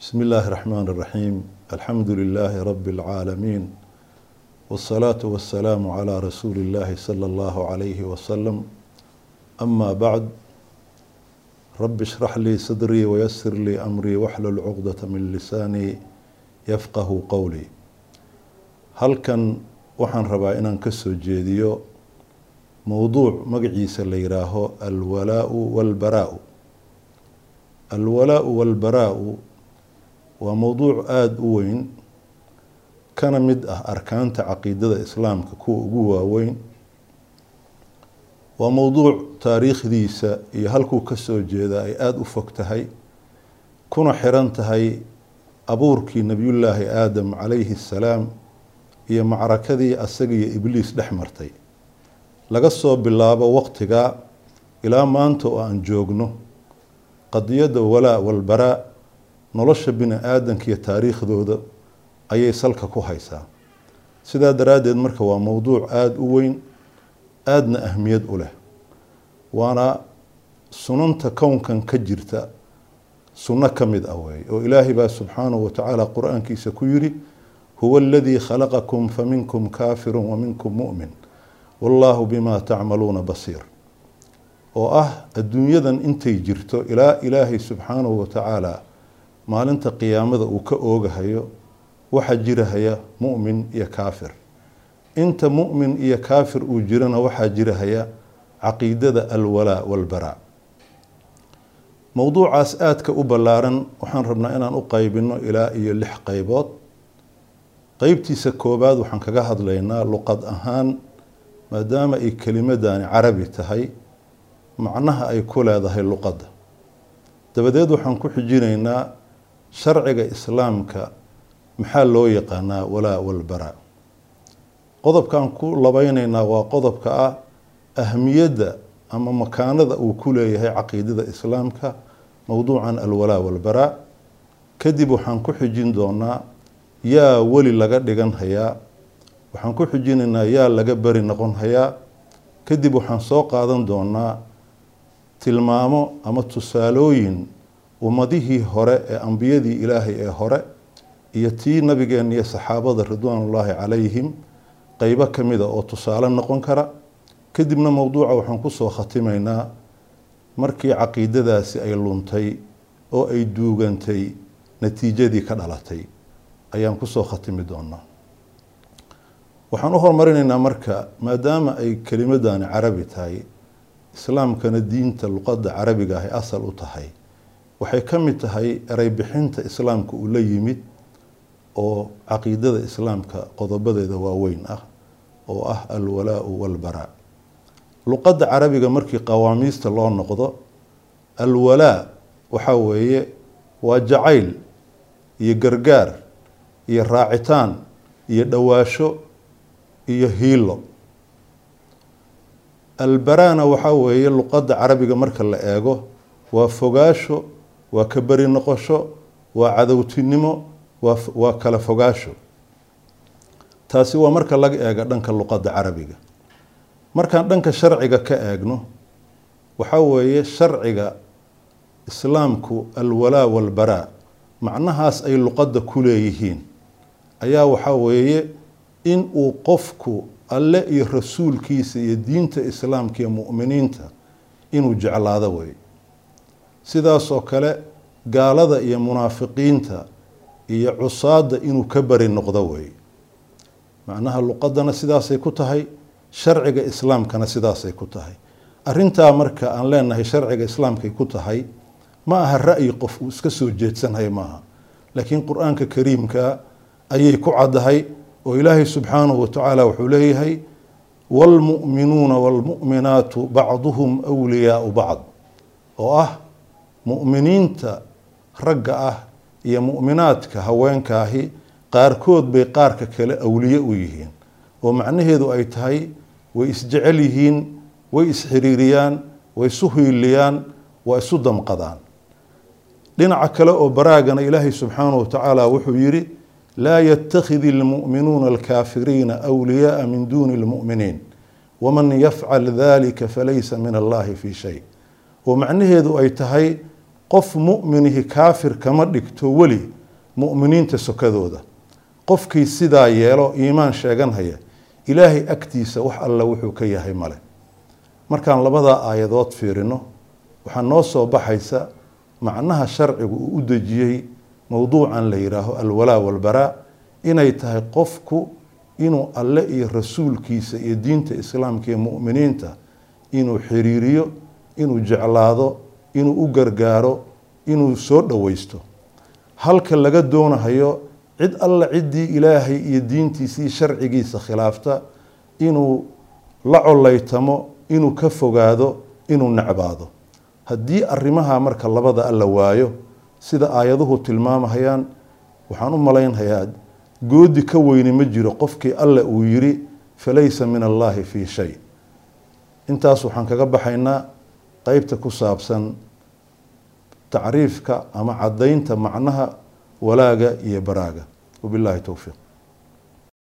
بسم الله الرحمن الرحيم الحمد لله رب العالمين والصلاة والسلام على رسول الله صلى الله عليه وسلم أما بعد رب اشرح لي صدري ويسر لي أمري واحلل عقدة من لساني يفقه قولي halkan waxaan rabaa inaan ka soo jeediyo mowduuc magaciisa la yidhaaho alwalaau walbaraau alwalaau walbaraau waa mowduuc aada u weyn kana mid ah arkaanta caqiidada islaamka kuwa ugu waaweyn. Waa mowduuc taariikhdiisa iyo halkuu ka soo jeeda ay aada u fog tahay kuna xiran tahay abuurkii nebiyullaahi aadam calayhi assalaam iyo macrakadii asaga iyo ibliis dhex martay. Laga soo bilaabo waqtigaa ilaa maanta oo aan joogno qadiyadda walaa walbaraa nolosha bini aadanka iyo taariikhdooda ayay salka ku haysaa. Sidaa daraaddeed marka waa mowduuc aada u weyn aadna ahmiyad u leh. Waana sunanta kownkan ka jirta sunno ka mid ah weeye oo ilaahay baa subxaanahu watacaala qur'aankiisa ku yidhi huwa aladii khalaqakum faminkum kaafiru waminkum mu'min. Wallaahu bimaa tacmaluuna basiir. Oo ah adduunyadan intay jirto ilaa ilaahay subxaanahu watacaala maalinta qiyaamada uu ka oogahayo waxaa jirahaya mu'min iyo kaafir. Inta mu'min iyo kaafir uu jirana waxaa jirahaya caqiidada alwalaa walbaraa mowduucaas aadka u ballaaran waxaan rabnaa inaan u qaybino ilaa iyo lix qaybood. Qeybtiisa koobaad waxaan kaga hadlaynaa luqad ahaan maadaama ay kelimadani carabi tahay macnaha ay ku leedahay luqadda. Dabadeed waxaan ku xijinaynaa sharciga islaamka maxaa loo yaqaanaa walaa walbaraa qodobkaan ku labeyneynaa waa qodobka ah ahmiyadda ama makaanada uu ku leeyahay caqiidada islaamka mowduucan alwalaa walbaraa kadib waxaan ku xijin doonaa yaa weli laga dhigan hayaa. Waxaan ku xijinaynaa yaa laga beri noqon hayaa. Kadib waxaan soo qaadan doonaa tilmaamo ama tusaalooyin ummadihii hore ee ambiyadii ilaahay ee hore iyo tii nabigeen iyo saxaabada ridwaanullaahi calayhim qeybo ka mida oo tusaale noqon kara kadibna mowduuca waxaan ku soo khatimaynaa markii caqiidadaasi ay luntay oo ay duugantay natiijadii ka dhalatay. Ayaan ku soo khatimi doonaa. Waxaan u horumarinaynaa marka maadaama ay kelimadani carabi tahay islaamkana diinta luqadda carabiga ahay asal u tahay waxay ka mid tahay erey bixinta islaamka uu la yimid oo caqiidada islaamka qodobadeeda waaweyn ah oo ah alwalaau walbaraa. Luqadda carabiga markii qawaamiista loo noqdo alwalaa waxaa weeye waa jacayl iyo gargaar iyo raacitaan iyo dhowaasho iyo hiilo albaraana waxaa weeye luqadda carabiga marka la eego waa fogaasho waa ka beri noqosho waa cadowtinimo waa kala fogaasho. Taasi waa marka laga eego dhanka luqadda carabiga. Markaan dhanka sharciga ka eegno waxaa weeye sharciga islaamku alwalaa walbaraa macnahaas ay luqadda ku leeyihiin ayaa waxaa weeye in uu qofku alle iyo rasuulkiisa iyo diinta islaamka iyo mu'miniinta inuu jeclaado weeye sidaasoo kale gaalada iyo munaafiqiinta iyo cusaadda inuu ka beri noqdo weeye macnaha luqadana sidaasay ku tahay sharciga islaamkana sidaasay ku tahay. Arrintaa marka aan leenahay sharciga islaamkay ku tahay ma aha ra'yi qof uu iska soo jeedsanhay maaha. Laakiin qur'aanka kariimka ayay ku caddahay oo ilaahay subxaanahu watacaala wuxuu leeyahay waalmu'minuuna waalmu'minaatu bacduhum wliyaau bacd oo ah mu'miniinta ragga ah iyo mu'minaadka haweenkaahi qaarkood bay qaarka kale awliye u yihiin. Oo macnaheedu ay tahay way isjecel yihiin way isxiriiriyaan way isu hiiliyaan waa isu damqadaan. Dhinaca kale oo baraagana ilaahay subxaanahu watacaala wuxuu yidhi laa yattakhidi almu'minuuna alkaafiriina awliyaaa min duuni almu'miniin. Waman yafcal dalika falaysa min allahi fii shay. Oo macnaheedu ay tahay qof mu'minihi kaafir kama dhigto weli mu'miniinta sokadooda. Qofkii sidaa yeelo iimaan sheeganhaya ilaahay agtiisa wax alla wuxuu ka yahay male. Markaan labadaa aayadood fiirino waxaa noo soo baxaysa macnaha sharcigu uu u dejiyey mowduucan la yidhaaho alwalaa walbaraa inay tahay qofku inuu alle iyo rasuulkiisa iyo diinta islaamka iyo mu'miniinta inuu xiriiriyo inuu jeclaado inuu u gargaaro inuu soo dhoweysto halka laga doonahayo cid alla ciddii ilaahay iyo diintiisa iyo sharcigiisa khilaafta inuu la coleytamo inuu ka fogaado inuu necbaado. Haddii arrimaha marka labada alla waayo sida aayaduhu tilmaamahayaan waxaan u malaynhayaa goodi ka weyni ma jiro qofkii alle uu yiri falaysa min allaahi fii shay. Intaas waxaan kaga baxaynaa qeybta ku saabsan tacriifka ama caddaynta macnaha walaaga iyo baraaga. Wabillahi towfiiq